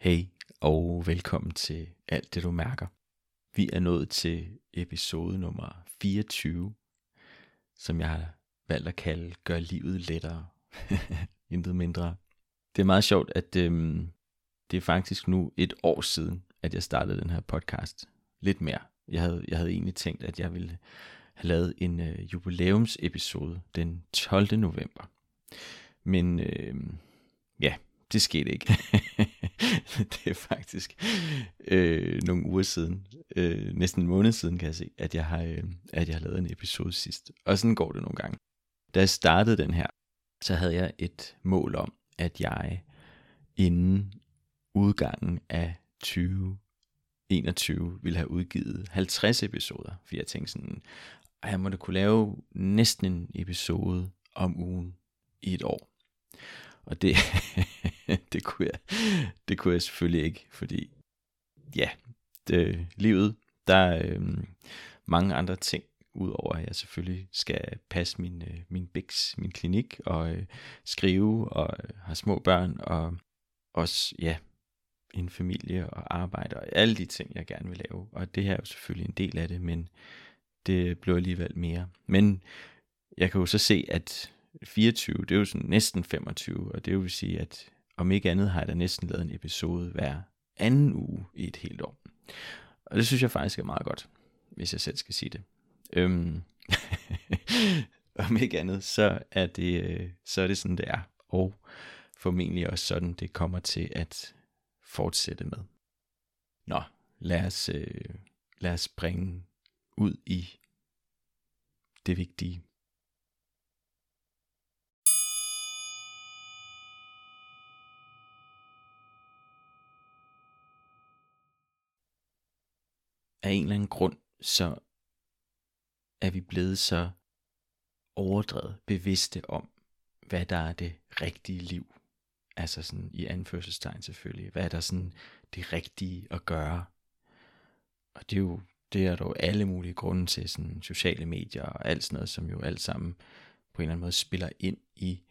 Hej og velkommen til Alt det du mærker. Vi er nået til episode nummer 24, som jeg har valgt at kalde Gør livet lettere. Intet mindre. Det er meget sjovt, at øhm, det er faktisk nu et år siden, at jeg startede den her podcast. Lidt mere. Jeg havde, jeg havde egentlig tænkt, at jeg ville have lavet en øh, jubilæumsepisode den 12. november. Men øh, ja, det skete ikke. det er faktisk øh, nogle uger siden, øh, næsten en måned siden kan jeg se, at jeg, har, øh, at jeg har lavet en episode sidst. Og sådan går det nogle gange. Da jeg startede den her, så havde jeg et mål om, at jeg inden udgangen af 2021 ville have udgivet 50 episoder. For jeg tænkte sådan, at jeg måtte kunne lave næsten en episode om ugen i et år. Og det, det, kunne jeg, det kunne jeg selvfølgelig ikke, fordi ja, det, livet, der er øh, mange andre ting, udover at jeg selvfølgelig skal passe min, øh, min biks, min klinik, og øh, skrive, og øh, have små børn, og også, ja, en familie og arbejde, og alle de ting, jeg gerne vil lave. Og det her er jo selvfølgelig en del af det, men det blev alligevel mere. Men jeg kan jo så se, at 24, det er jo sådan næsten 25, og det vil sige, at om ikke andet har jeg da næsten lavet en episode hver anden uge i et helt år. Og det synes jeg faktisk er meget godt, hvis jeg selv skal sige det. Øhm, om ikke andet, så er det, øh, så er det sådan, det er. Og formentlig også sådan, det kommer til at fortsætte med. Nå, lad os, øh, lad os bringe ud i det vigtige. Af en eller anden grund, så er vi blevet så overdrevet bevidste om, hvad der er det rigtige liv. Altså sådan i anførselstegn selvfølgelig. Hvad er der sådan det rigtige at gøre? Og det er jo det er der jo alle mulige grunde til, sådan sociale medier og alt sådan noget, som jo alt sammen på en eller anden måde spiller ind i,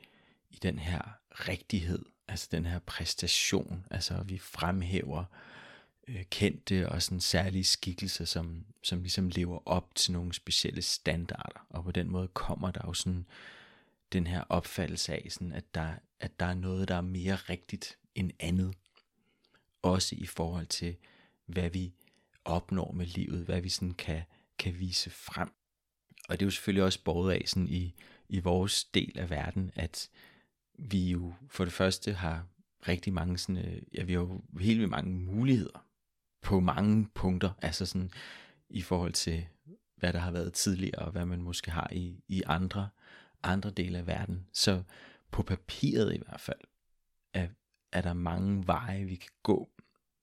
i den her rigtighed, altså den her præstation, altså vi fremhæver øh, Øh, kendte og sådan særlige skikkelser, som, som ligesom lever op til nogle specielle standarder, og på den måde kommer der jo sådan den her opfattelse af, sådan, at, der, at der er noget, der er mere rigtigt end andet, også i forhold til, hvad vi opnår med livet, hvad vi sådan kan, kan vise frem. Og det er jo selvfølgelig også båret af sådan i, i vores del af verden, at vi jo for det første har rigtig mange sådan, øh, ja, vi har jo helt vildt mange muligheder på mange punkter, altså sådan i forhold til, hvad der har været tidligere, og hvad man måske har i, i andre, andre dele af verden. Så på papiret i hvert fald, er, er der mange veje, vi kan gå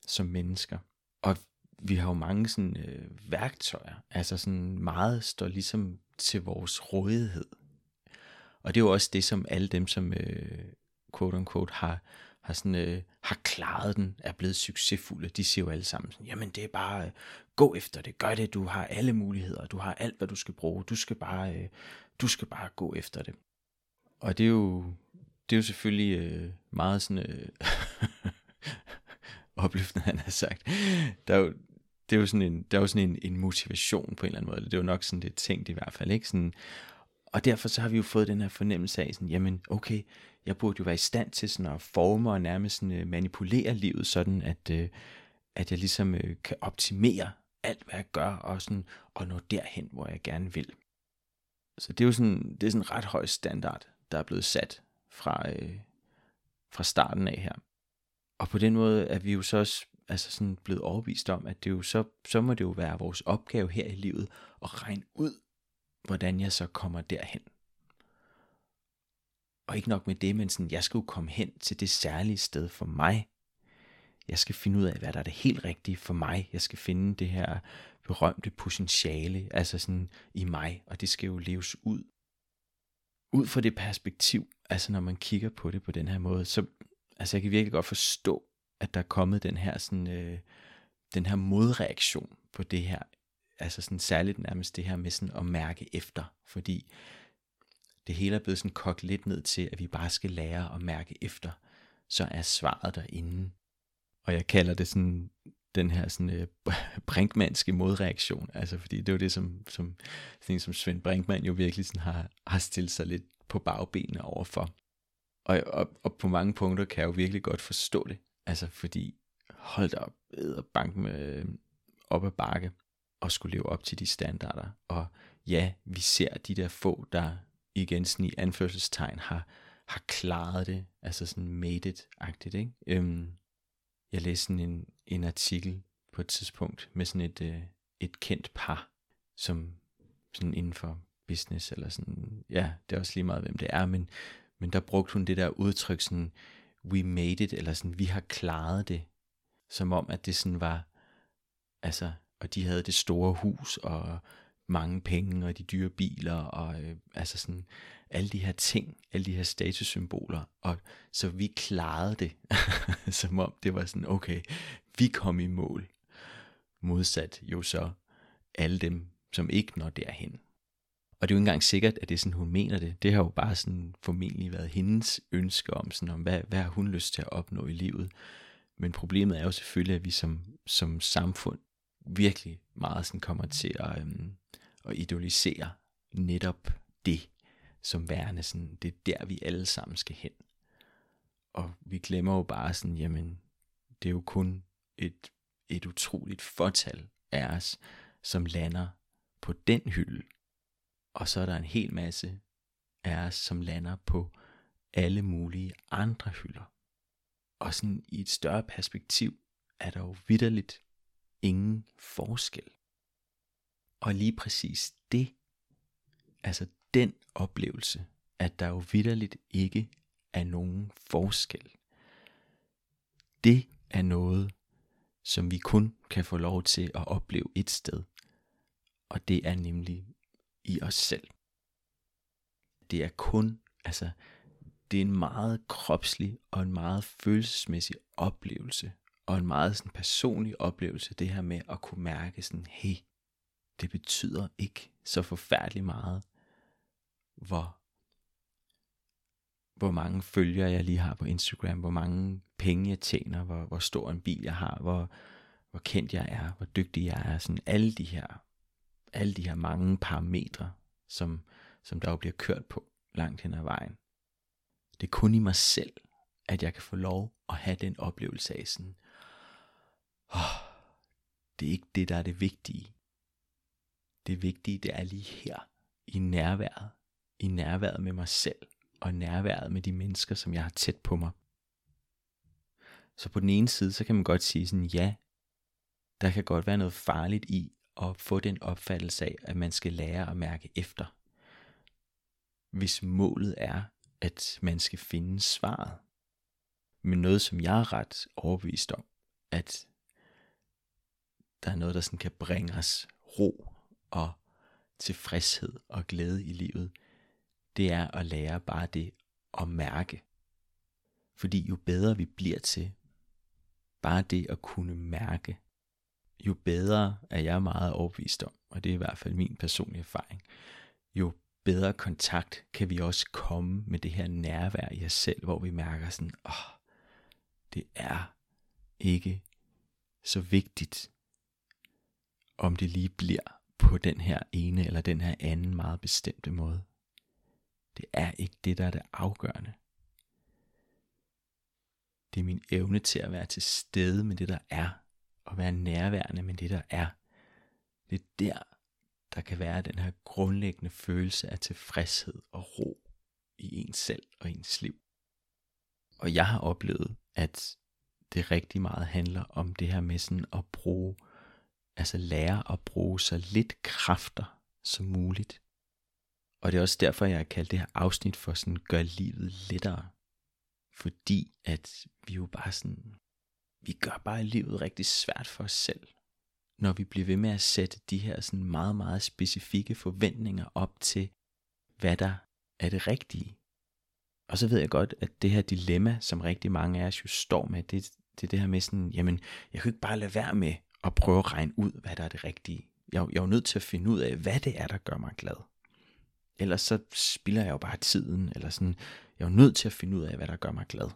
som mennesker. Og vi har jo mange sådan, øh, værktøjer, altså sådan meget står ligesom til vores rådighed. Og det er jo også det, som alle dem, som øh, quote unquote har, har, sådan, øh, har klaret den, er blevet succesfulde, de siger jo alle sammen, sådan, jamen det er bare, øh, gå efter det, gør det, du har alle muligheder, du har alt, hvad du skal bruge, du skal bare, øh, du skal bare gå efter det. Og det er jo, det er jo selvfølgelig øh, meget sådan, øh, opløftende, han har sagt. Der er jo, det er jo sådan en, der er jo sådan en, en motivation på en eller anden måde. Det er jo nok sådan, det tænkt i hvert fald. Ikke? Sådan, og derfor så har vi jo fået den her fornemmelse af, sådan, jamen okay, jeg burde jo være i stand til sådan at forme og nærmest sådan, øh, manipulere livet, sådan at, øh, at jeg ligesom øh, kan optimere alt, hvad jeg gør, og, sådan, og nå derhen, hvor jeg gerne vil. Så det er jo sådan, det er sådan en ret høj standard, der er blevet sat fra, øh, fra starten af her. Og på den måde er vi jo så også altså sådan blevet overbevist om, at det jo så, så må det jo være vores opgave her i livet at regne ud, hvordan jeg så kommer derhen. Og ikke nok med det, men sådan, jeg skal jo komme hen til det særlige sted for mig. Jeg skal finde ud af, hvad der er det helt rigtige for mig. Jeg skal finde det her berømte potentiale, altså sådan i mig, og det skal jo leves ud. Ud fra det perspektiv, altså når man kigger på det på den her måde, så altså jeg kan virkelig godt forstå, at der er kommet den her sådan, øh, den her modreaktion på det her altså sådan særligt nærmest det her med sådan at mærke efter, fordi det hele er blevet sådan kogt lidt ned til, at vi bare skal lære at mærke efter, så er svaret derinde. Og jeg kalder det sådan den her sådan øh, brinkmanske modreaktion, altså fordi det er jo det, som, som, sådan som Svend Brinkmann jo virkelig sådan har, har stillet sig lidt på bagbenene overfor. Og, og, og på mange punkter kan jeg jo virkelig godt forstå det, altså fordi hold da op, æder bank med øh, op ad bakke og skulle leve op til de standarder. Og ja, vi ser de der få, der igen sådan i anførselstegn har, har klaret det, altså sådan made it-agtigt, ikke? Øhm, jeg læste sådan en, en artikel på et tidspunkt med sådan et, øh, et kendt par, som sådan inden for business, eller sådan, ja, det er også lige meget, hvem det er, men, men der brugte hun det der udtryk sådan, we made it, eller sådan, vi har klaret det, som om, at det sådan var, altså, og de havde det store hus, og mange penge, og de dyre biler, og øh, altså sådan, alle de her ting, alle de her statussymboler, og så vi klarede det, som om det var sådan, okay, vi kom i mål. Modsat jo så alle dem, som ikke når derhen. Og det er jo ikke engang sikkert, at det er sådan, hun mener det. Det har jo bare sådan formentlig været hendes ønske om, sådan om hvad, hvad har hun lyst til at opnå i livet. Men problemet er jo selvfølgelig, at vi som, som samfund virkelig meget sådan kommer til at, øhm, og idolisere netop det som værende sådan, det er der vi alle sammen skal hen. Og vi glemmer jo bare sådan, jamen, det er jo kun et, et utroligt fortal af os, som lander på den hylde. Og så er der en hel masse af os, som lander på alle mulige andre hylder. Og sådan i et større perspektiv er der jo vidderligt ingen forskel. Og lige præcis det, altså den oplevelse, at der jo vidderligt ikke er nogen forskel. Det er noget, som vi kun kan få lov til at opleve et sted, og det er nemlig i os selv. Det er kun, altså, det er en meget kropslig og en meget følelsesmæssig oplevelse, og en meget sådan personlig oplevelse, det her med at kunne mærke sådan, hey, det betyder ikke så forfærdeligt meget, hvor, hvor mange følgere jeg lige har på Instagram, hvor mange penge jeg tjener, hvor, hvor stor en bil jeg har, hvor, hvor kendt jeg er, hvor dygtig jeg er, sådan alle de her, alle de her mange parametre, som, som der jo bliver kørt på langt hen ad vejen. Det er kun i mig selv, at jeg kan få lov at have den oplevelse af sådan, oh, det er ikke det, der er det vigtige. Det vigtige, det er lige her, i nærværet, i nærværet med mig selv, og nærværet med de mennesker, som jeg har tæt på mig. Så på den ene side, så kan man godt sige sådan, ja, der kan godt være noget farligt i at få den opfattelse af, at man skal lære at mærke efter. Hvis målet er, at man skal finde svaret. Men noget, som jeg er ret overbevist om, at der er noget, der sådan kan bringe os ro og tilfredshed og glæde i livet, det er at lære bare det at mærke. Fordi jo bedre vi bliver til bare det at kunne mærke, jo bedre er jeg meget overbevist om, og det er i hvert fald min personlige erfaring, jo bedre kontakt kan vi også komme med det her nærvær i os selv, hvor vi mærker sådan, åh, oh, det er ikke så vigtigt, om det lige bliver på den her ene eller den her anden meget bestemte måde. Det er ikke det, der er det afgørende. Det er min evne til at være til stede med det, der er, og være nærværende med det, der er. Det er der, der kan være den her grundlæggende følelse af tilfredshed og ro i ens selv og ens liv. Og jeg har oplevet, at det rigtig meget handler om det her med sådan at bruge, altså lære at bruge så lidt kræfter som muligt og det er også derfor, jeg har kaldt det her afsnit for sådan, gør livet lettere. Fordi at vi jo bare sådan, vi gør bare livet rigtig svært for os selv. Når vi bliver ved med at sætte de her sådan meget, meget specifikke forventninger op til, hvad der er det rigtige. Og så ved jeg godt, at det her dilemma, som rigtig mange af os jo står med, det, det er det her med sådan, jamen, jeg kan ikke bare lade være med at prøve at regne ud, hvad der er det rigtige. Jeg, jeg er jo nødt til at finde ud af, hvad det er, der gør mig glad. Ellers så spilder jeg jo bare tiden, eller sådan, jeg er jo nødt til at finde ud af, hvad der gør mig glad.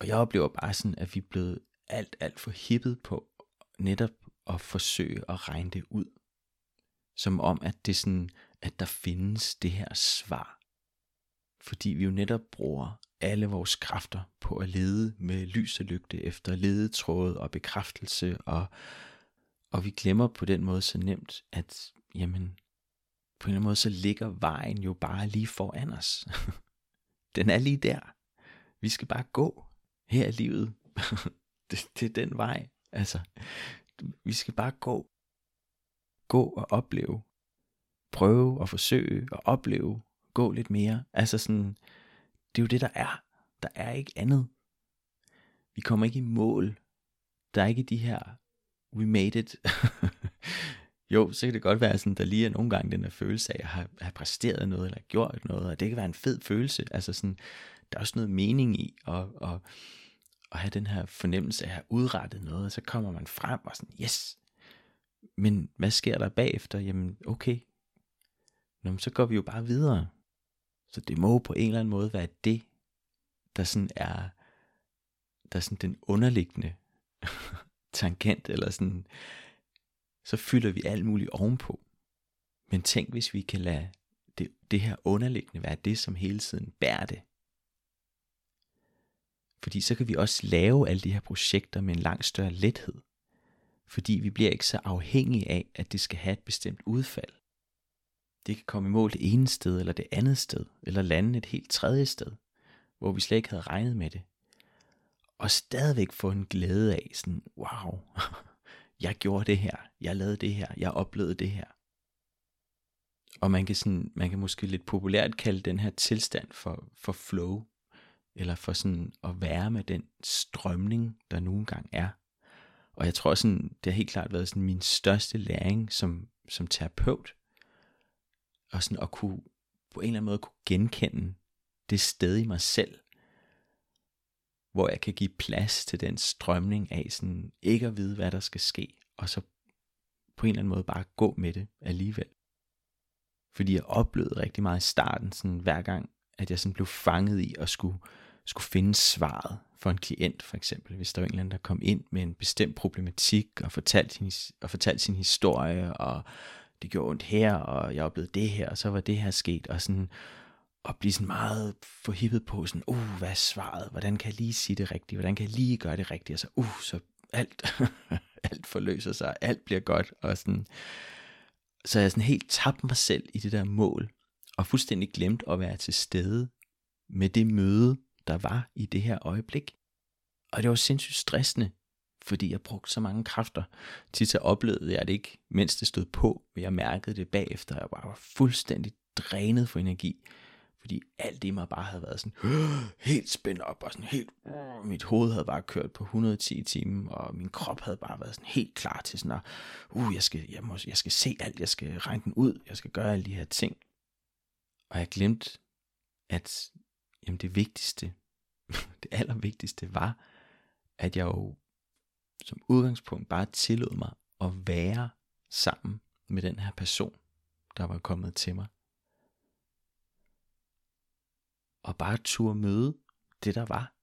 Og jeg oplever bare sådan, at vi er blevet alt, alt for hippet på netop at forsøge at regne det ud. Som om, at det sådan, at der findes det her svar. Fordi vi jo netop bruger alle vores kræfter på at lede med lys og lygte efter ledetråd og bekræftelse, og, og vi glemmer på den måde så nemt, at jamen, på en eller anden måde så ligger vejen jo bare lige foran os. den er lige der. Vi skal bare gå. Her i livet. det, det er den vej. Altså, vi skal bare gå. Gå og opleve. Prøve og forsøge og opleve. Gå lidt mere. Altså sådan, det er jo det, der er. Der er ikke andet. Vi kommer ikke i mål. Der er ikke de her, we made it. jo, så kan det godt være sådan, der lige er nogle gange den her følelse af at have, have præsteret noget, eller gjort noget, og det kan være en fed følelse. Altså sådan, der er også noget mening i at, at, at have den her fornemmelse af at have udrettet noget, og så kommer man frem og sådan, yes, men hvad sker der bagefter? Jamen, okay, Nå, så går vi jo bare videre. Så det må på en eller anden måde være det, der sådan er, der er sådan den underliggende tangent, eller sådan, så fylder vi alt muligt ovenpå. Men tænk, hvis vi kan lade det, det her underliggende være det, som hele tiden bærer det. Fordi så kan vi også lave alle de her projekter med en langt større lethed. Fordi vi bliver ikke så afhængige af, at det skal have et bestemt udfald. Det kan komme i mål det ene sted, eller det andet sted, eller lande et helt tredje sted, hvor vi slet ikke havde regnet med det. Og stadigvæk få en glæde af sådan, wow, jeg gjorde det her, jeg lavede det her, jeg oplevede det her. Og man kan, sådan, man kan måske lidt populært kalde den her tilstand for, for flow, eller for sådan at være med den strømning, der nogle engang er. Og jeg tror sådan, det har helt klart været sådan min største læring som, som terapeut, og sådan at kunne på en eller anden måde kunne genkende det sted i mig selv, hvor jeg kan give plads til den strømning af sådan ikke at vide, hvad der skal ske, og så på en eller anden måde bare gå med det alligevel. Fordi jeg oplevede rigtig meget i starten, sådan hver gang, at jeg sådan blev fanget i at skulle, skulle finde svaret for en klient, for eksempel. Hvis der var en eller anden, der kom ind med en bestemt problematik og fortalte sin, og fortalte sin historie, og det gjorde ondt her, og jeg oplevede det her, og så var det her sket, og sådan, at blive sådan meget forhippet på, sådan, uh, hvad er svaret, hvordan kan jeg lige sige det rigtigt, hvordan kan jeg lige gøre det rigtigt, og så, uh, så alt, alt forløser sig, alt bliver godt, og sådan, så jeg sådan helt tabt mig selv i det der mål, og fuldstændig glemt at være til stede med det møde, der var i det her øjeblik. Og det var sindssygt stressende, fordi jeg brugte så mange kræfter. Til så oplevede jeg det ikke, mens det stod på, men jeg mærkede det bagefter. Jeg bare var fuldstændig drænet for energi. Fordi alt i mig bare havde været sådan helt spændt op, og sådan helt, uh, mit hoved havde bare kørt på 110 timer, og min krop havde bare været sådan helt klar til sådan at, uh, jeg skal, jeg, må, jeg skal se alt, jeg skal regne den ud, jeg skal gøre alle de her ting. Og jeg glemte, at jamen det vigtigste, det allervigtigste var, at jeg jo som udgangspunkt bare tillod mig at være sammen med den her person, der var kommet til mig. Og bare turde møde det, der var,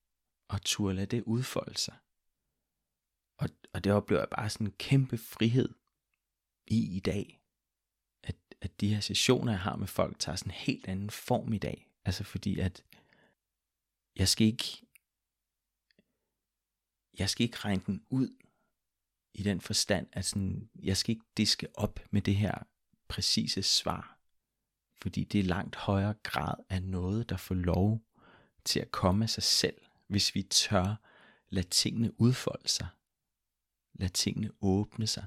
og turde lade det udfolde sig. Og, og det oplever jeg bare sådan en kæmpe frihed i i dag. At, at de her sessioner, jeg har med folk, tager sådan en helt anden form i dag. Altså fordi, at jeg skal ikke jeg skal ikke regne den ud i den forstand, at sådan, jeg skal ikke diske op med det her præcise svar, fordi det er langt højere grad af noget, der får lov til at komme af sig selv, hvis vi tør lade tingene udfolde sig, lade tingene åbne sig.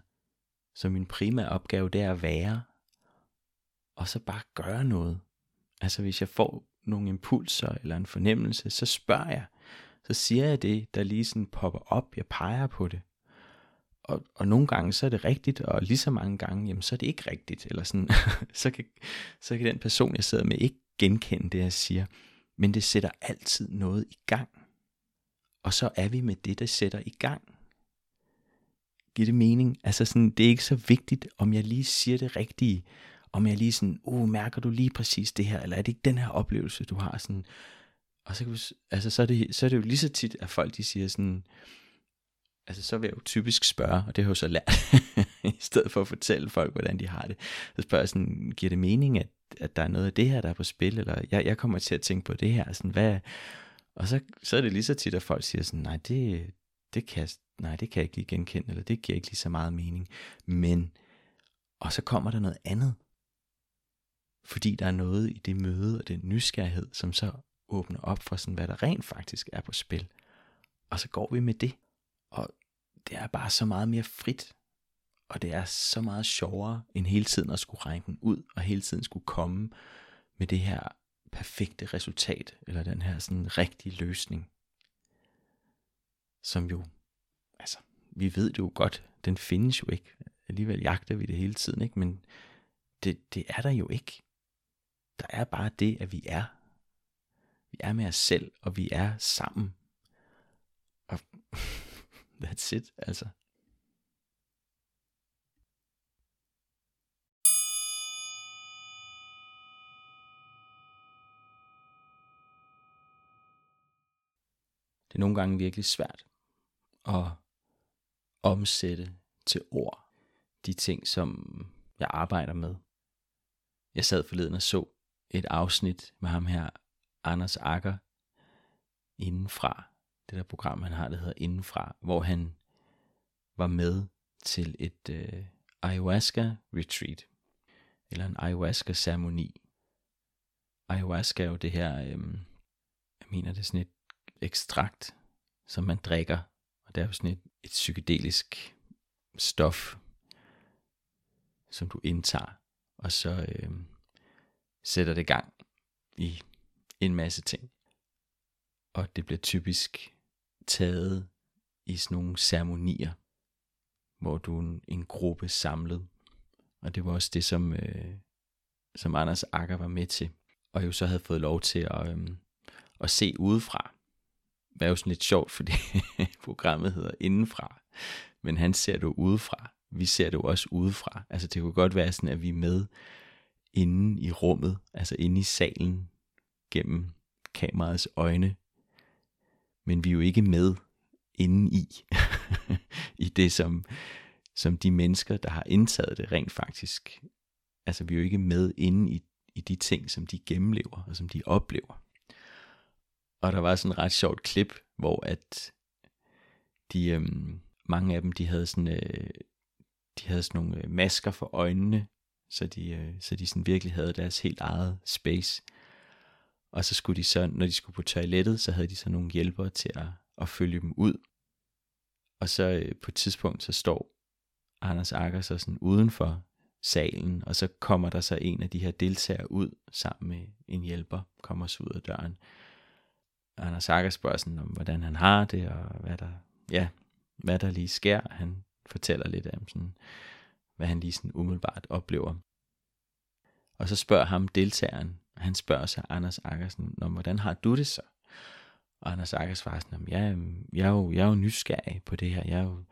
Så min primære opgave, det er at være, og så bare gøre noget. Altså hvis jeg får nogle impulser eller en fornemmelse, så spørger jeg, så siger jeg det, der lige sådan popper op, jeg peger på det. Og, og nogle gange så er det rigtigt, og lige så mange gange, jamen så er det ikke rigtigt, eller sådan, så, kan, så kan den person, jeg sidder med, ikke genkende det, jeg siger. Men det sætter altid noget i gang. Og så er vi med det, der sætter i gang. Giver det mening? Altså sådan, det er ikke så vigtigt, om jeg lige siger det rigtige, om jeg lige sådan, uh, mærker du lige præcis det her, eller er det ikke den her oplevelse, du har sådan, og så, kan vi, altså, så, er det, så er det jo lige så tit, at folk de siger sådan, altså så vil jeg jo typisk spørge, og det har jeg jo så lært, i stedet for at fortælle folk, hvordan de har det, så spørger jeg sådan, giver det mening, at, at der er noget af det her, der er på spil, eller jeg, jeg kommer til at tænke på det her, sådan, hvad, og så, så er det lige så tit, at folk siger sådan, nej, det, det kan, nej, det kan jeg ikke lige genkende, eller det giver ikke lige så meget mening, men, og så kommer der noget andet, fordi der er noget i det møde og den nysgerrighed, som så åbner op for sådan, hvad der rent faktisk er på spil. Og så går vi med det. Og det er bare så meget mere frit. Og det er så meget sjovere, end hele tiden at skulle regne den ud, og hele tiden skulle komme med det her perfekte resultat, eller den her sådan rigtige løsning. Som jo, altså, vi ved det jo godt, den findes jo ikke. Alligevel jagter vi det hele tiden, ikke? Men det, det er der jo ikke. Der er bare det, at vi er. Vi er med os selv, og vi er sammen. Og that's it, altså. Det er nogle gange virkelig svært at omsætte til ord de ting, som jeg arbejder med. Jeg sad forleden og så et afsnit med ham her, Anders Akker, indenfra. Det der program, han har, der hedder Indenfra, hvor han var med til et øh, ayahuasca-retreat, eller en ayahuasca-ceremoni. Ayahuasca er jo det her, øh, jeg mener det er sådan et ekstrakt, som man drikker, og det er jo sådan et, et psykedelisk stof, som du indtager, og så øh, sætter det gang i en masse ting. Og det bliver typisk taget i sådan nogle ceremonier, hvor du er en, en gruppe samlet. Og det var også det, som, øh, som Anders Akker var med til. Og jo så havde fået lov til at, øh, at se udefra. Det er jo sådan lidt sjovt, fordi programmet hedder Indenfra. Men han ser det jo udefra. Vi ser det jo også udefra. Altså det kunne godt være sådan, at vi er med inde i rummet, altså inde i salen, gennem kameraets øjne. Men vi er jo ikke med inden i, i det, som, som de mennesker, der har indtaget det rent faktisk. Altså vi er jo ikke med inde i, i de ting, som de gennemlever og som de oplever. Og der var sådan et ret sjovt klip, hvor at de, øhm, mange af dem, de havde sådan, øh, de havde sådan nogle øh, masker for øjnene, så de, øh, så de sådan virkelig havde deres helt eget space. Og så skulle de så, når de skulle på toilettet, så havde de så nogle hjælpere til at, at følge dem ud. Og så øh, på et tidspunkt, så står Anders Akker så sådan uden for salen, og så kommer der så en af de her deltagere ud sammen med en hjælper, kommer så ud af døren. Anders Akker spørger sådan om, hvordan han har det, og hvad der, ja, hvad der lige sker. Han fortæller lidt om sådan, hvad han lige sådan umiddelbart oplever. Og så spørger ham deltageren, han spørger sig Anders Akkersen, Nå, hvordan har du det så? Og Anders Akkersen svarer sådan, ja, jeg, er jo, jeg er jo nysgerrig på det her. Jeg, er jo,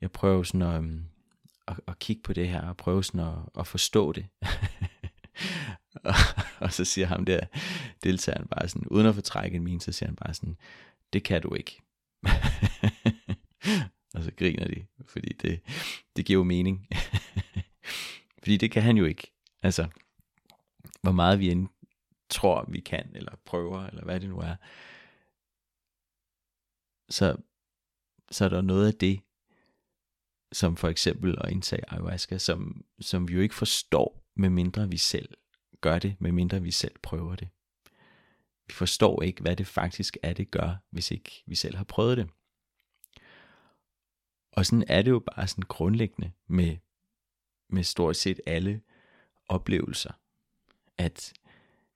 jeg prøver sådan at, at, at kigge på det her, og prøve sådan at, at forstå det. og, og så siger ham der, deltageren bare sådan, uden at fortrække en min, så siger han bare sådan, det kan du ikke. og så griner de, fordi det, det giver jo mening. fordi det kan han jo ikke. Altså, hvor meget vi end tror, vi kan, eller prøver, eller hvad det nu er, så, så er der noget af det, som for eksempel at indtage ayahuasca, som, som vi jo ikke forstår, medmindre vi selv gør det, medmindre vi selv prøver det. Vi forstår ikke, hvad det faktisk er, det gør, hvis ikke vi selv har prøvet det. Og sådan er det jo bare sådan grundlæggende med, med stort set alle oplevelser, at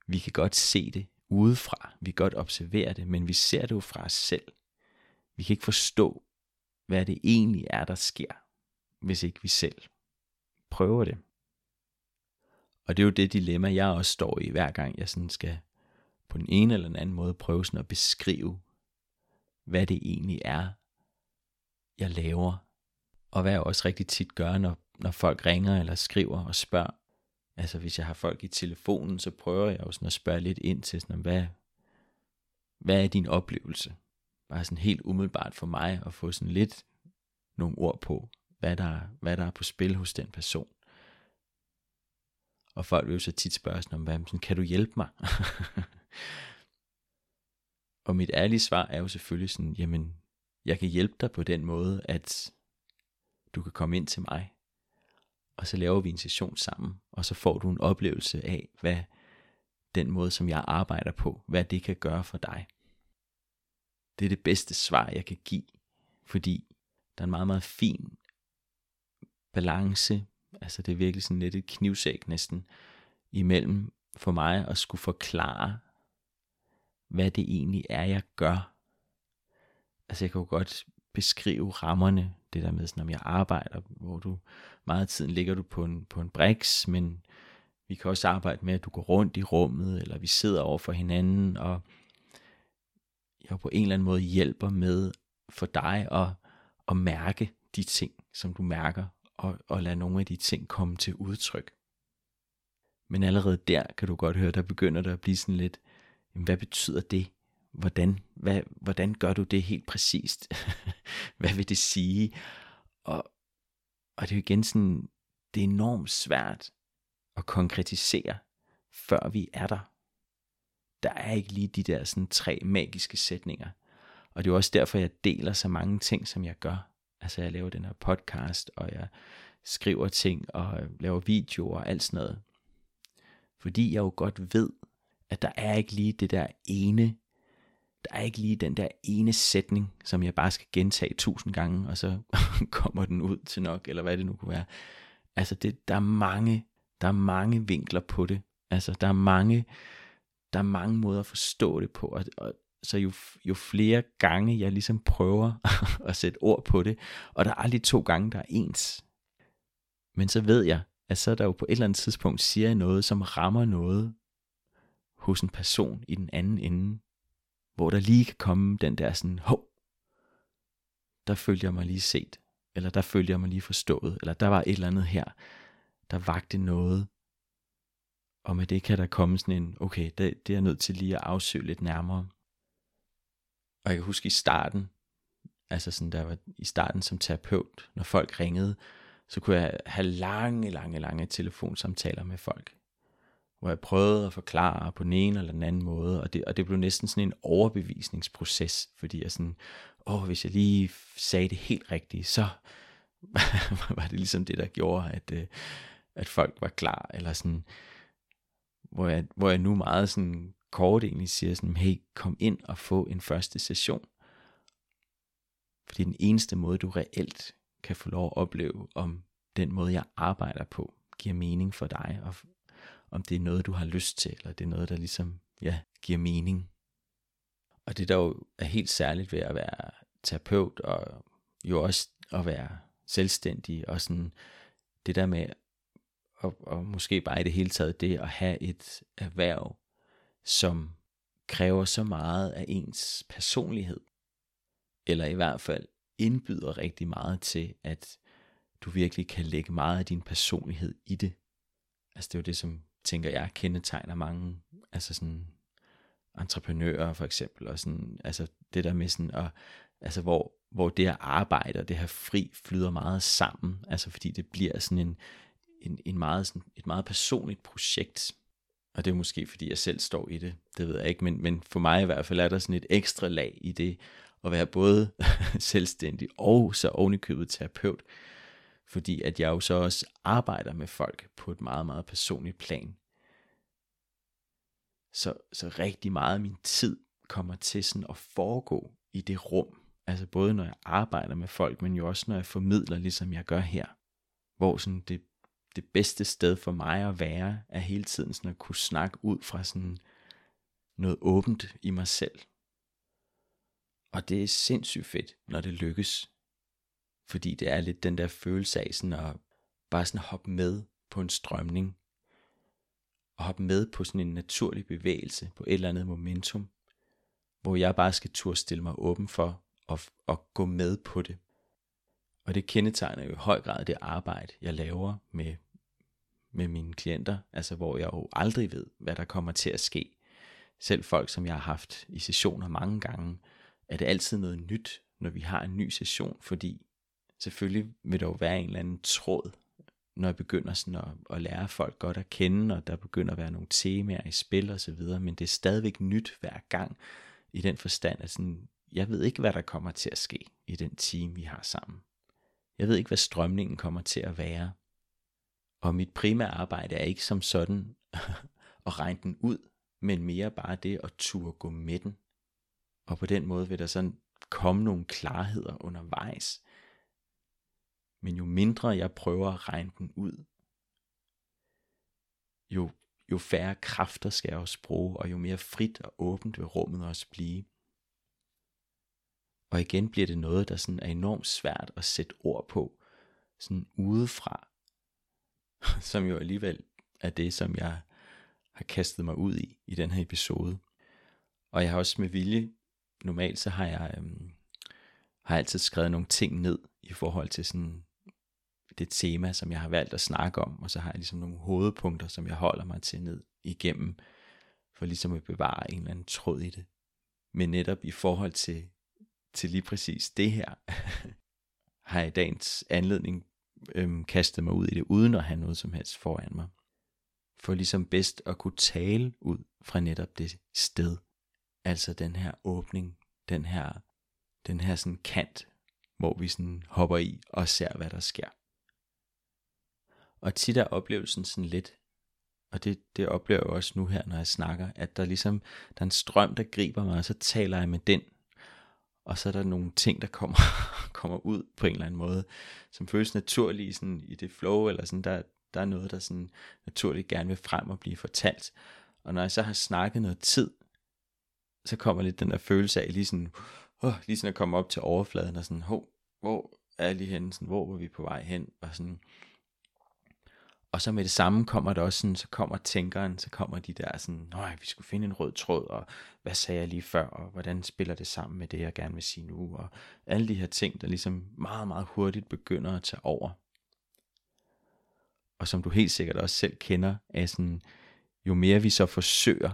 vi kan godt se det udefra, vi kan godt observere det, men vi ser det jo fra os selv. Vi kan ikke forstå, hvad det egentlig er, der sker, hvis ikke vi selv prøver det. Og det er jo det dilemma, jeg også står i, hver gang jeg sådan skal på den ene eller den anden måde prøve sådan at beskrive, hvad det egentlig er, jeg laver. Og hvad jeg også rigtig tit gør, når, når folk ringer eller skriver og spørger. Altså hvis jeg har folk i telefonen, så prøver jeg jo sådan at spørge lidt ind til, sådan, hvad, hvad er din oplevelse? Bare sådan helt umiddelbart for mig at få sådan lidt nogle ord på, hvad der, hvad der er på spil hos den person. Og folk vil jo så tit spørge sådan om, hvad, sådan, kan du hjælpe mig? og mit ærlige svar er jo selvfølgelig sådan, jamen, jeg kan hjælpe dig på den måde, at du kan komme ind til mig, og så laver vi en session sammen, og så får du en oplevelse af, hvad den måde, som jeg arbejder på, hvad det kan gøre for dig. Det er det bedste svar, jeg kan give, fordi der er en meget, meget fin balance, altså det er virkelig sådan lidt et knivsæk næsten, imellem for mig at skulle forklare, hvad det egentlig er, jeg gør. Altså jeg kan jo godt beskrive rammerne, det der med, sådan, om jeg arbejder, hvor du meget af tiden ligger du på en, på en briks, men vi kan også arbejde med, at du går rundt i rummet, eller vi sidder over for hinanden, og jeg på en eller anden måde hjælper med for dig at, at mærke de ting, som du mærker, og, og lade nogle af de ting komme til udtryk. Men allerede der kan du godt høre, der begynder der at blive sådan lidt, jamen, hvad betyder det? Hvordan, hvad, hvordan gør du det helt præcist? hvad vil det sige? Og, og det er jo igen sådan, det er enormt svært at konkretisere, før vi er der. Der er ikke lige de der sådan tre magiske sætninger. Og det er også derfor, jeg deler så mange ting, som jeg gør. Altså jeg laver den her podcast, og jeg skriver ting, og laver videoer og alt sådan noget. Fordi jeg jo godt ved, at der er ikke lige det der ene, der er ikke lige den der ene sætning, som jeg bare skal gentage tusind gange, og så kommer den ud til nok, eller hvad det nu kunne være. Altså det, der er mange, der er mange vinkler på det. Altså der er mange, der er mange måder at forstå det på, og, og så jo, jo flere gange jeg ligesom prøver at sætte ord på det, og der er aldrig to gange, der er ens. Men så ved jeg, at så er der jo på et eller andet tidspunkt siger jeg noget, som rammer noget hos en person i den anden ende, hvor der lige kan komme den der sådan, hov, der følger jeg mig lige set, eller der følger jeg mig lige forstået, eller der var et eller andet her, der vagte noget, og med det kan der komme sådan en, okay, det, det er jeg nødt til lige at afsøge lidt nærmere. Og jeg kan huske i starten, altså sådan der var i starten som terapeut, når folk ringede, så kunne jeg have lange, lange, lange telefonsamtaler med folk. Hvor jeg prøvede at forklare på den ene eller den anden måde, og det, og det blev næsten sådan en overbevisningsproces, fordi jeg sådan, åh, hvis jeg lige sagde det helt rigtigt, så var det ligesom det, der gjorde, at, øh, at folk var klar, eller sådan, hvor jeg, hvor jeg nu meget sådan kort egentlig siger sådan, hey, kom ind og få en første session. Fordi den eneste måde, du reelt kan få lov at opleve, om den måde, jeg arbejder på, giver mening for dig, og om det er noget, du har lyst til, eller det er noget, der ligesom, ja, giver mening. Og det der jo er helt særligt ved at være terapeut, og jo også at være selvstændig, og sådan det der med, og, og måske bare i det hele taget det at have et erhverv, som kræver så meget af ens personlighed, eller i hvert fald indbyder rigtig meget til, at du virkelig kan lægge meget af din personlighed i det. Altså det er jo det, som tænker jeg kendetegner mange, altså sådan entreprenører for eksempel, og sådan, altså det der med sådan, at, altså hvor, hvor det her arbejde og det her fri flyder meget sammen, altså fordi det bliver sådan en, en, en meget, sådan, et meget personligt projekt, og det er måske fordi jeg selv står i det, det ved jeg ikke, men, men for mig i hvert fald er der sådan et ekstra lag i det, at være både selvstændig og så ovenikøbet terapeut, fordi at jeg jo så også arbejder med folk på et meget, meget personligt plan. Så, så rigtig meget af min tid kommer til sådan at foregå i det rum, altså både når jeg arbejder med folk, men jo også når jeg formidler, ligesom jeg gør her, hvor sådan det det bedste sted for mig at være, er hele tiden sådan at kunne snakke ud fra sådan noget åbent i mig selv. Og det er sindssygt fedt, når det lykkes. Fordi det er lidt den der følelse af sådan at bare sådan hoppe med på en strømning. Og hoppe med på sådan en naturlig bevægelse på et eller andet momentum. Hvor jeg bare skal turde stille mig åben for at, at gå med på det. Og det kendetegner jo i høj grad det arbejde, jeg laver med, med mine klienter, altså hvor jeg jo aldrig ved, hvad der kommer til at ske. Selv folk, som jeg har haft i sessioner mange gange, er det altid noget nyt, når vi har en ny session, fordi selvfølgelig vil der jo være en eller anden tråd, når jeg begynder sådan at, at lære folk godt at kende, og der begynder at være nogle temaer i spil og så videre, men det er stadigvæk nyt hver gang, i den forstand, at sådan, jeg ved ikke, hvad der kommer til at ske i den time, vi har sammen. Jeg ved ikke, hvad strømningen kommer til at være. Og mit primære arbejde er ikke som sådan at regne den ud, men mere bare det at turde gå med den. Og på den måde vil der sådan komme nogle klarheder undervejs. Men jo mindre jeg prøver at regne den ud, jo, jo færre kræfter skal jeg også bruge, og jo mere frit og åbent vil rummet også blive. Og igen bliver det noget, der sådan er enormt svært at sætte ord på, sådan udefra, som jo alligevel er det, som jeg har kastet mig ud i, i den her episode. Og jeg har også med vilje, normalt så har jeg, øhm, har jeg altid skrevet nogle ting ned i forhold til sådan det tema, som jeg har valgt at snakke om, og så har jeg ligesom nogle hovedpunkter, som jeg holder mig til ned igennem, for ligesom at bevare en eller anden tråd i det. Men netop i forhold til, til lige præcis det her, har jeg i dagens anledning øhm, kastet mig ud i det, uden at have noget som helst foran mig. For ligesom bedst at kunne tale ud fra netop det sted. Altså den her åbning, den her, den her sådan kant, hvor vi sådan hopper i og ser, hvad der sker. Og tit er oplevelsen sådan lidt, og det, det oplever jeg også nu her, når jeg snakker, at der ligesom, der er en strøm, der griber mig, og så taler jeg med den, og så er der nogle ting, der kommer, kommer ud på en eller anden måde, som føles naturligt sådan, i det flow, eller sådan, der, der er noget, der sådan naturligt gerne vil frem og blive fortalt. Og når jeg så har snakket noget tid, så kommer lidt den der følelse af lige sådan, oh, lige sådan at komme op til overfladen og sådan, hov, hvor er jeg lige henne, sådan, hvor var vi på vej hen, og sådan, og så med det samme kommer der også sådan, så kommer tænkeren, så kommer de der sådan, nej, vi skulle finde en rød tråd, og hvad sagde jeg lige før, og hvordan spiller det sammen med det, jeg gerne vil sige nu, og alle de her ting, der ligesom meget, meget hurtigt begynder at tage over. Og som du helt sikkert også selv kender, er sådan, jo mere vi så forsøger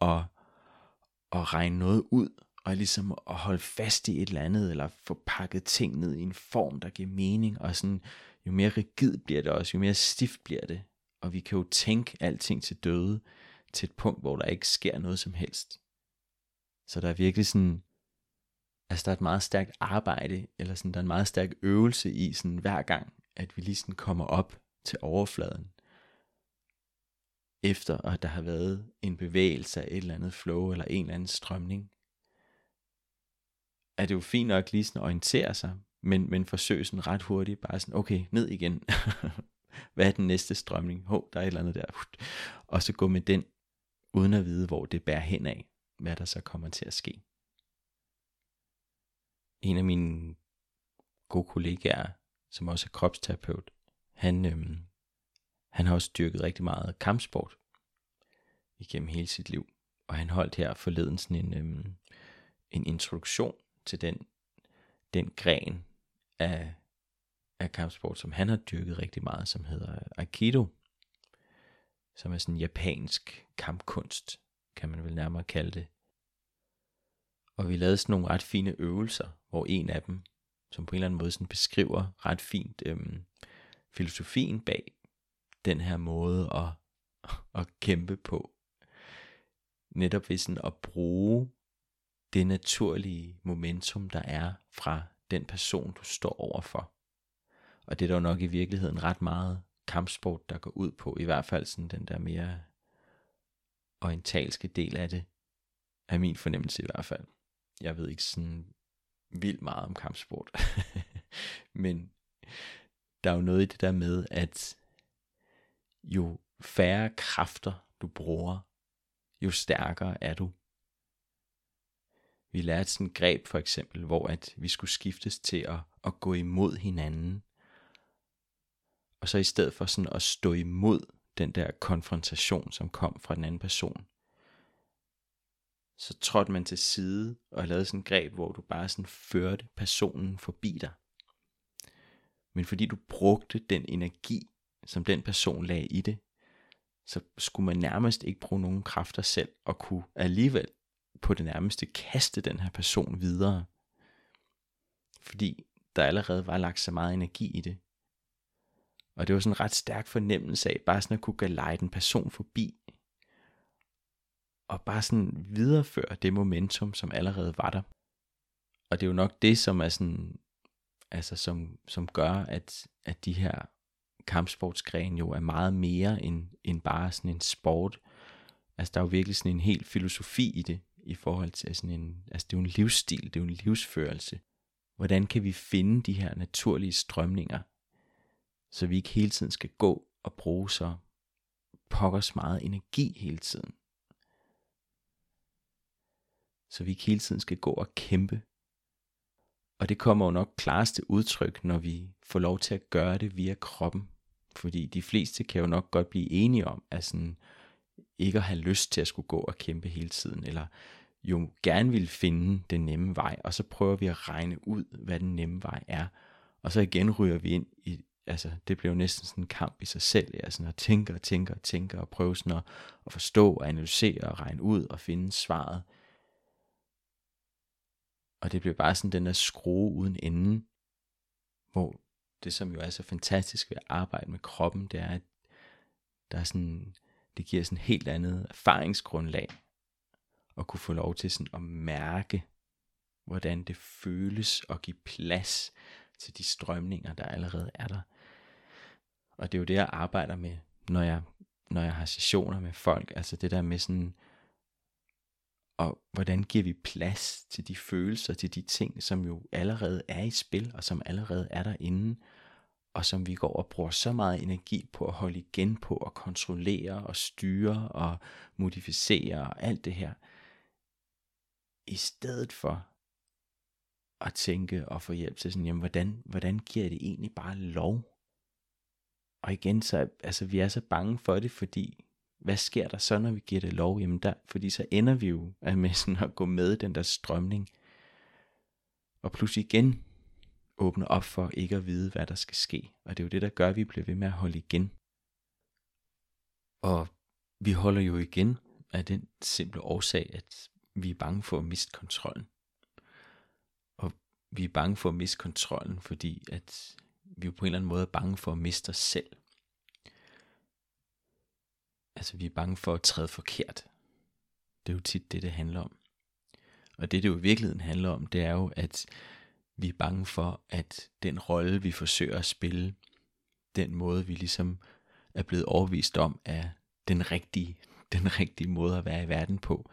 at, at regne noget ud, og ligesom at holde fast i et eller andet, eller få pakket ting ned i en form, der giver mening, og sådan, jo mere rigid bliver det også, jo mere stift bliver det. Og vi kan jo tænke alting til døde, til et punkt, hvor der ikke sker noget som helst. Så der er virkelig sådan, altså der er et meget stærkt arbejde, eller sådan, der er en meget stærk øvelse i sådan hver gang, at vi lige sådan kommer op til overfladen. Efter at der har været en bevægelse af et eller andet flow, eller en eller anden strømning. Er det jo fint nok lige sådan at orientere sig, men, men forsøg sådan ret hurtigt bare sådan, okay, ned igen. Hvad er den næste strømning? Hov, der er et eller andet der. Og så gå med den, uden at vide, hvor det bærer hen af, hvad der så kommer til at ske. En af mine gode kollegaer, som også er kropsterapeut, han, øhm, han har også dyrket rigtig meget kampsport igennem hele sit liv. Og han holdt her forleden sådan en, øhm, en introduktion til den, den gren af, af kampsport, som han har dyrket rigtig meget, som hedder Aikido, som er sådan japansk kampkunst, kan man vel nærmere kalde det. Og vi lavede sådan nogle ret fine øvelser, hvor en af dem, som på en eller anden måde sådan beskriver ret fint øhm, filosofien bag den her måde at, at kæmpe på. Netop ved sådan at bruge det naturlige momentum, der er fra den person, du står overfor. Og det er der jo nok i virkeligheden ret meget kampsport, der går ud på, i hvert fald sådan den der mere orientalske del af det, er min fornemmelse i hvert fald. Jeg ved ikke sådan vildt meget om kampsport, men der er jo noget i det der med, at jo færre kræfter du bruger, jo stærkere er du. Vi lærte sådan et greb for eksempel, hvor at vi skulle skiftes til at, at gå imod hinanden. Og så i stedet for sådan at stå imod den der konfrontation, som kom fra den anden person, så trådte man til side og lavede sådan et greb, hvor du bare sådan førte personen forbi dig. Men fordi du brugte den energi, som den person lagde i det, så skulle man nærmest ikke bruge nogen kræfter selv og kunne alligevel på det nærmeste kaste den her person videre. Fordi der allerede var lagt så meget energi i det. Og det var sådan en ret stærk fornemmelse af, bare sådan at kunne gelejde en person forbi, og bare sådan videreføre det momentum, som allerede var der. Og det er jo nok det, som er sådan, altså som, som gør, at, at de her kampsportsgrene jo er meget mere end, end bare sådan en sport. Altså der er jo virkelig sådan en helt filosofi i det, i forhold til sådan en, altså det er jo en livsstil, det er jo en livsførelse. Hvordan kan vi finde de her naturlige strømninger, så vi ikke hele tiden skal gå og bruge så pokkers meget energi hele tiden. Så vi ikke hele tiden skal gå og kæmpe. Og det kommer jo nok klarest til udtryk, når vi får lov til at gøre det via kroppen. Fordi de fleste kan jo nok godt blive enige om, at sådan, ikke at have lyst til at skulle gå og kæmpe hele tiden, eller jo gerne vil finde den nemme vej, og så prøver vi at regne ud, hvad den nemme vej er, og så igen ryger vi ind i, altså det bliver jo næsten sådan en kamp i sig selv, ja, sådan at tænke og tænke og tænke og prøve sådan at, at forstå og analysere og regne ud og finde svaret. Og det bliver bare sådan den der skrue uden ende, hvor det som jo er så fantastisk ved at arbejde med kroppen, det er, at der er sådan, det giver sådan et helt andet erfaringsgrundlag, at kunne få lov til sådan at mærke, hvordan det føles at give plads til de strømninger, der allerede er der. Og det er jo det, jeg arbejder med, når jeg, når jeg har sessioner med folk. Altså det der med sådan, og hvordan giver vi plads til de følelser, til de ting, som jo allerede er i spil, og som allerede er derinde, og som vi går og bruger så meget energi på at holde igen på, og kontrollere, og styre, og modificere, og alt det her i stedet for at tænke og få hjælp til sådan, jamen hvordan, hvordan giver det egentlig bare lov? Og igen, så altså, vi er så bange for det, fordi hvad sker der så, når vi giver det lov? Jamen der, fordi så ender vi jo med sådan at gå med den der strømning. Og pludselig igen åbne op for ikke at vide, hvad der skal ske. Og det er jo det, der gør, at vi bliver ved med at holde igen. Og vi holder jo igen af den simple årsag, at vi er bange for at miste kontrollen. Og vi er bange for at miste kontrollen, fordi at vi jo på en eller anden måde er bange for at miste os selv. Altså vi er bange for at træde forkert. Det er jo tit det, det handler om. Og det, det jo i virkeligheden handler om, det er jo, at vi er bange for, at den rolle, vi forsøger at spille, den måde, vi ligesom er blevet overvist om, er den rigtige, den rigtige måde at være i verden på,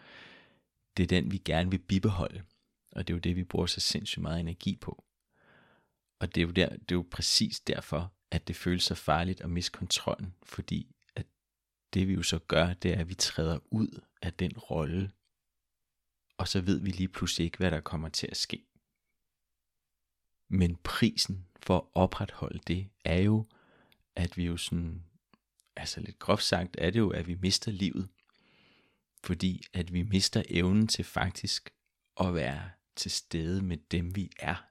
det er den, vi gerne vil bibeholde. Og det er jo det, vi bruger så sindssygt meget energi på. Og det er jo, der, det er jo præcis derfor, at det føles så farligt at miste kontrollen, fordi at det vi jo så gør, det er, at vi træder ud af den rolle, og så ved vi lige pludselig ikke, hvad der kommer til at ske. Men prisen for at opretholde det, er jo, at vi jo sådan, altså lidt groft sagt, er det jo, at vi mister livet fordi at vi mister evnen til faktisk at være til stede med dem vi er.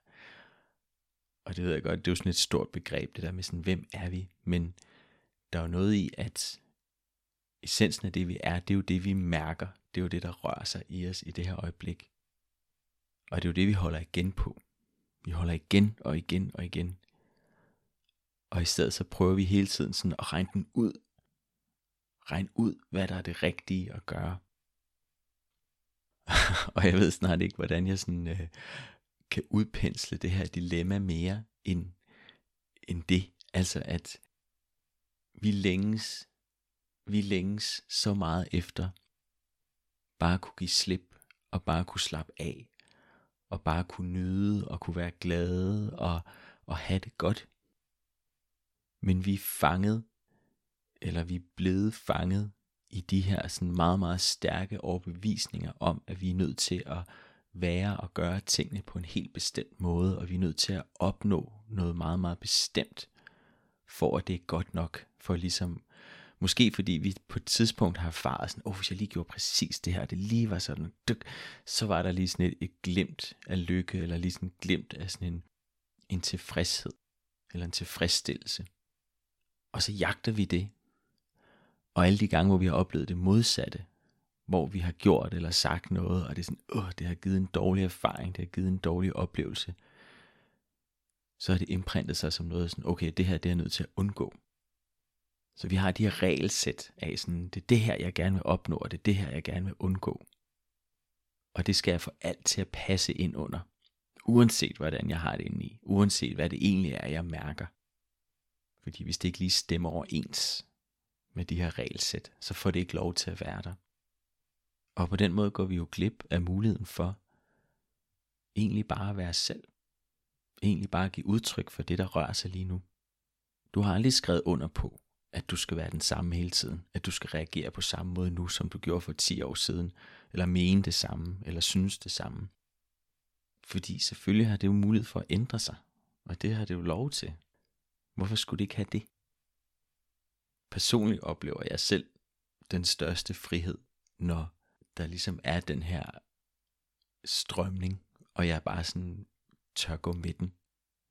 Og det ved jeg godt, det er jo sådan et stort begreb, det der med sådan, hvem er vi? Men der er jo noget i, at essensen af det vi er, det er jo det vi mærker. Det er jo det, der rører sig i os i det her øjeblik. Og det er jo det, vi holder igen på. Vi holder igen og igen og igen. Og i stedet så prøver vi hele tiden sådan at regne den ud regne ud, hvad der er det rigtige at gøre. og jeg ved snart ikke, hvordan jeg sådan, øh, kan udpensle det her dilemma mere end, end det. Altså at vi længes, vi længes så meget efter bare kunne give slip og bare kunne slappe af og bare kunne nyde og kunne være glade og, og have det godt. Men vi er fanget eller vi er blevet fanget i de her sådan meget, meget stærke overbevisninger om, at vi er nødt til at være og gøre tingene på en helt bestemt måde, og vi er nødt til at opnå noget meget, meget bestemt, for at det er godt nok, for ligesom, måske fordi vi på et tidspunkt har erfaret sådan, åh, oh, hvis jeg lige gjorde præcis det her, det lige var sådan, dyk, så var der lige sådan et, et glimt af lykke, eller lige sådan et glimt af sådan en, en tilfredshed, eller en tilfredsstillelse. Og så jagter vi det, og alle de gange, hvor vi har oplevet det modsatte, hvor vi har gjort eller sagt noget, og det er sådan, åh, det har givet en dårlig erfaring, det har givet en dårlig oplevelse, så har det imprintet sig som noget sådan, okay, det her det er jeg nødt til at undgå. Så vi har de her regelsæt af sådan, det er det her, jeg gerne vil opnå, og det er det her, jeg gerne vil undgå. Og det skal jeg få alt til at passe ind under. Uanset hvordan jeg har det inde i. Uanset hvad det egentlig er, jeg mærker. Fordi hvis det ikke lige stemmer overens med de her regelsæt, så får det ikke lov til at være der. Og på den måde går vi jo glip af muligheden for egentlig bare at være selv. Egentlig bare at give udtryk for det, der rører sig lige nu. Du har aldrig skrevet under på, at du skal være den samme hele tiden. At du skal reagere på samme måde nu, som du gjorde for 10 år siden. Eller mene det samme, eller synes det samme. Fordi selvfølgelig har det jo mulighed for at ændre sig. Og det har det jo lov til. Hvorfor skulle det ikke have det? Personligt oplever jeg selv den største frihed, når der ligesom er den her strømning, og jeg bare sådan tør gå med den.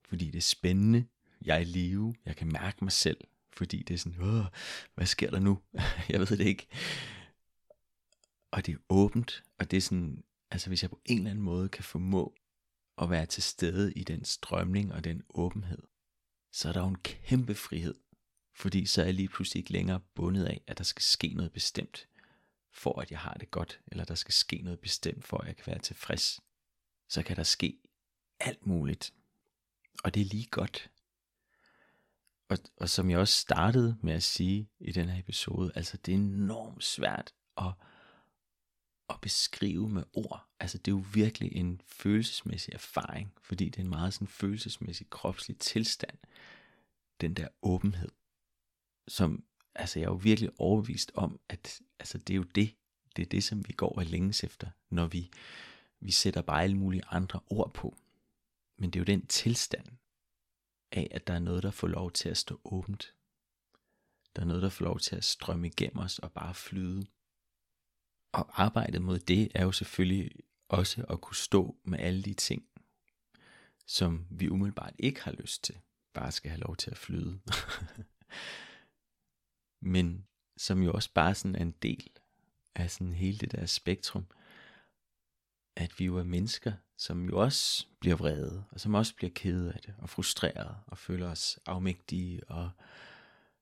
Fordi det er spændende, jeg er i live, jeg kan mærke mig selv, fordi det er sådan, Åh, hvad sker der nu? jeg ved det ikke. Og det er åbent, og det er sådan, altså hvis jeg på en eller anden måde kan formå at være til stede i den strømning og den åbenhed, så er der jo en kæmpe frihed. Fordi så er jeg lige pludselig ikke længere bundet af, at der skal ske noget bestemt, for at jeg har det godt, eller der skal ske noget bestemt, for at jeg kan være tilfreds. Så kan der ske alt muligt. Og det er lige godt. Og, og som jeg også startede med at sige i den her episode, altså det er enormt svært at, at beskrive med ord. Altså det er jo virkelig en følelsesmæssig erfaring, fordi det er en meget sådan følelsesmæssig kropslig tilstand. Den der åbenhed, som altså jeg er jo virkelig overbevist om, at altså det er jo det, det er det, som vi går og længes efter, når vi, vi sætter bare alle mulige andre ord på. Men det er jo den tilstand, af, at der er noget, der får lov til at stå åbent. Der er noget, der får lov til at strømme igennem os og bare flyde. Og arbejdet mod det er jo selvfølgelig også at kunne stå med alle de ting, som vi umiddelbart ikke har lyst til, bare skal have lov til at flyde. Men som jo også bare sådan er en del af sådan hele det der spektrum, at vi jo er mennesker, som jo også bliver vrede, og som også bliver kede af det, og frustreret, og føler os afmægtige, og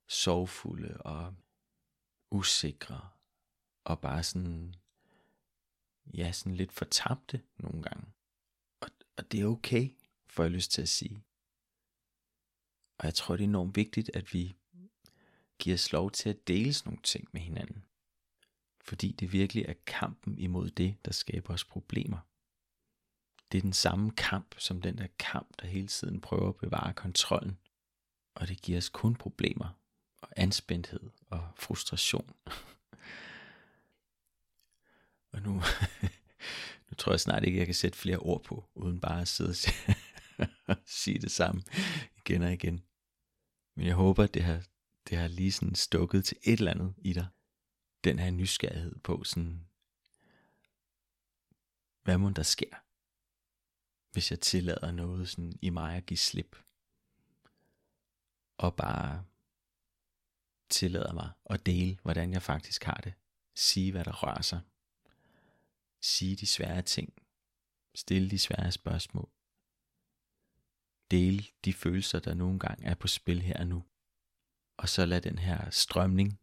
sorgfulde, og usikre, og bare sådan, ja, sådan lidt fortabte nogle gange. Og, og det er okay, får jeg lyst til at sige. Og jeg tror, det er enormt vigtigt, at vi giver os lov til at dele sådan nogle ting med hinanden. Fordi det virkelig er kampen imod det, der skaber os problemer. Det er den samme kamp som den der kamp, der hele tiden prøver at bevare kontrollen. Og det giver os kun problemer og anspændthed og frustration. og nu, nu tror jeg snart ikke, jeg kan sætte flere ord på, uden bare at sidde og sige det samme igen og igen. Men jeg håber, at det har, det har lige sådan stukket til et eller andet i dig. Den her nysgerrighed på sådan, hvad må der sker? hvis jeg tillader noget sådan i mig at give slip. Og bare tillader mig at dele, hvordan jeg faktisk har det. Sige, hvad der rører sig. Sige de svære ting. Stille de svære spørgsmål. Dele de følelser, der nogle gange er på spil her og nu. Og så lad den her strømning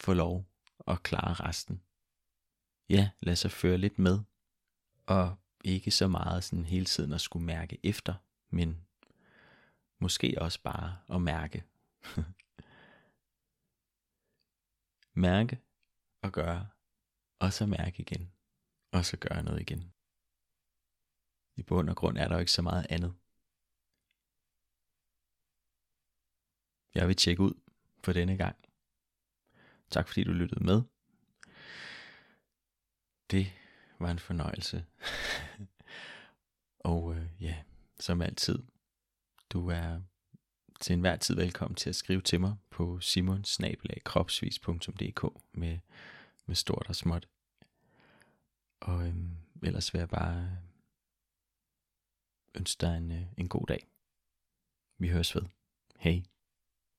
få lov og klare resten. Ja, lad sig føre lidt med. Og ikke så meget sådan hele tiden at skulle mærke efter, men måske også bare at mærke. mærke og gøre, og så mærke igen, og så gøre noget igen. I bund og grund er der jo ikke så meget andet. Jeg vil tjekke ud for denne gang. Tak fordi du lyttede med. Det var en fornøjelse. og øh, ja, som altid, du er til enhver tid velkommen til at skrive til mig på simonsnabelagkropsvis.dk med, med stort og småt. Og øhm, ellers vil jeg bare ønske dig en, øh, en god dag. Vi høres ved. Hej.